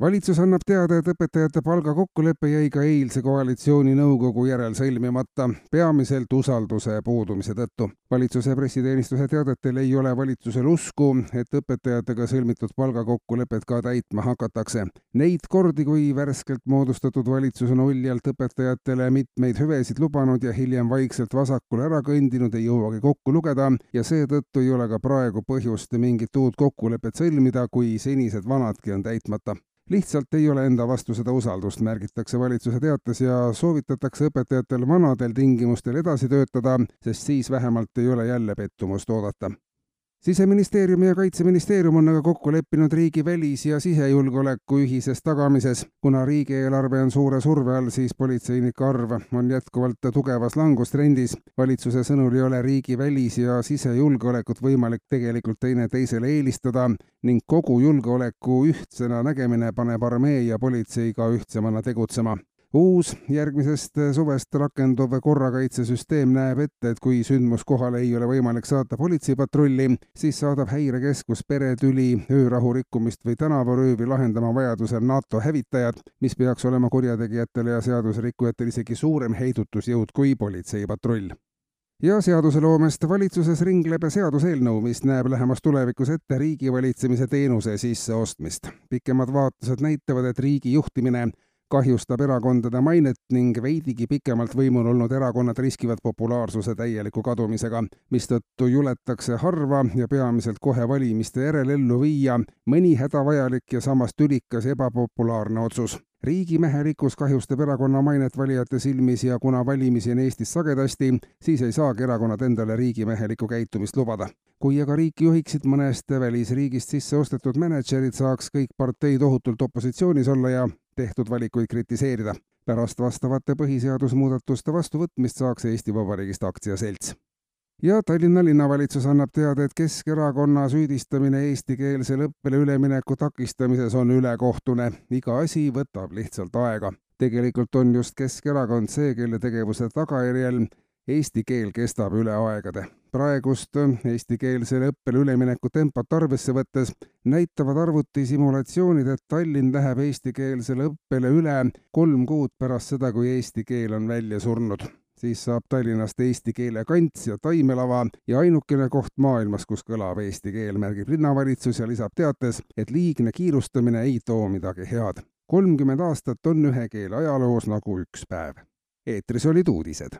valitsus annab teada, et õpetajate palgakokkulepe jäi ka eilse koalitsiooninõukogu järel sõlmimata, peamiselt usalduse puudumise tõttu. valitsuse pressiteenistuse teadetel ei ole valitsusel usku, et õpetajatega sõlmitud palgakokkulepet ka täitma hakatakse. Neid kordi, kui värskelt moodustatud valitsus on uljalt õpetajatele mitmeid hüvesid lubanud ja hiljem vaikselt vasakule ära kõndinud, ei jõuagi kokku lugeda ja seetõttu ei ole ka praegu põhjust mingit uut kokkulepet sõlmida, kui senised vanadki on täitmata lihtsalt ei ole enda vastu seda usaldust, märgitakse valitsuse teates ja soovitatakse õpetajatel vanadel tingimustel edasi töötada, sest siis vähemalt ei ole jälle pettumust oodata siseministeerium ja Kaitseministeerium on aga kokku leppinud riigi välis- ja sisejulgeoleku ühises tagamises. kuna riigieelarve on suure surve all, siis politseinike arv on jätkuvalt tugevas langustrendis. valitsuse sõnul ei ole riigi välis- ja sisejulgeolekut võimalik tegelikult teineteisele eelistada ning kogu julgeoleku ühtsena nägemine paneb armee ja politsei ka ühtsemana tegutsema uus järgmisest suvest rakenduv korrakaitsesüsteem näeb ette, et kui sündmuskohale ei ole võimalik saata politseipatrulli, siis saadab häirekeskus peretüli, öörahu rikkumist või tänavaröövi lahendama vajadusel NATO hävitajad, mis peaks olema kurjategijatele ja seaduserikkujatele isegi suurem heidutusjõud kui politseipatrull ja seadusloomest valitsuses ringleb seaduseelnõu, mis näeb lähemas tulevikus ette riigivalitsemise teenuse sisseostmist. pikemad vaatused näitavad, et riigi juhtimine kahjustab erakondade mainet ning veidigi pikemalt võimul olnud erakonnad riskivad populaarsuse täieliku kadumisega, mistõttu juletakse harva ja peamiselt kohe valimiste järel ellu viia mõni hädavajalik ja samas tülikas ebapopulaarne otsus riigimehelikkus kahjustab erakonna mainet valijate silmis ja kuna valimisi on Eestis sagedasti, siis ei saagi erakonnad endale riigimehelikku käitumist lubada. kui aga riiki juhiksid mõnest välisriigist sisse ostetud mänedžerid, saaks kõik parteid ohutult opositsioonis olla ja tehtud valikuid kritiseerida. pärast vastavate põhiseadusmuudatuste vastuvõtmist saaks Eesti Vabariigist aktsiaselts ja Tallinna linnavalitsus annab teada, et Keskerakonna süüdistamine eestikeelsele õppele ülemineku takistamises on ülekohtune. iga asi võtab lihtsalt aega. tegelikult on just Keskerakond see, kelle tegevuse tagajärjel eesti keel kestab üle aegade. praegust eestikeelsele õppele ülemineku tempot arvesse võttes näitavad arvutisimulatsioonid, et Tallinn läheb eestikeelsele õppele üle kolm kuud pärast seda, kui eesti keel on välja surnud siis saab Tallinnast eesti keele kants ja taimelava ja ainukene koht maailmas, kus kõlab eesti keel, märgib linnavalitsus ja lisab teates, et liigne kiirustamine ei too midagi head. kolmkümmend aastat on ühe keele ajaloos nagu üks päev. eetris olid uudised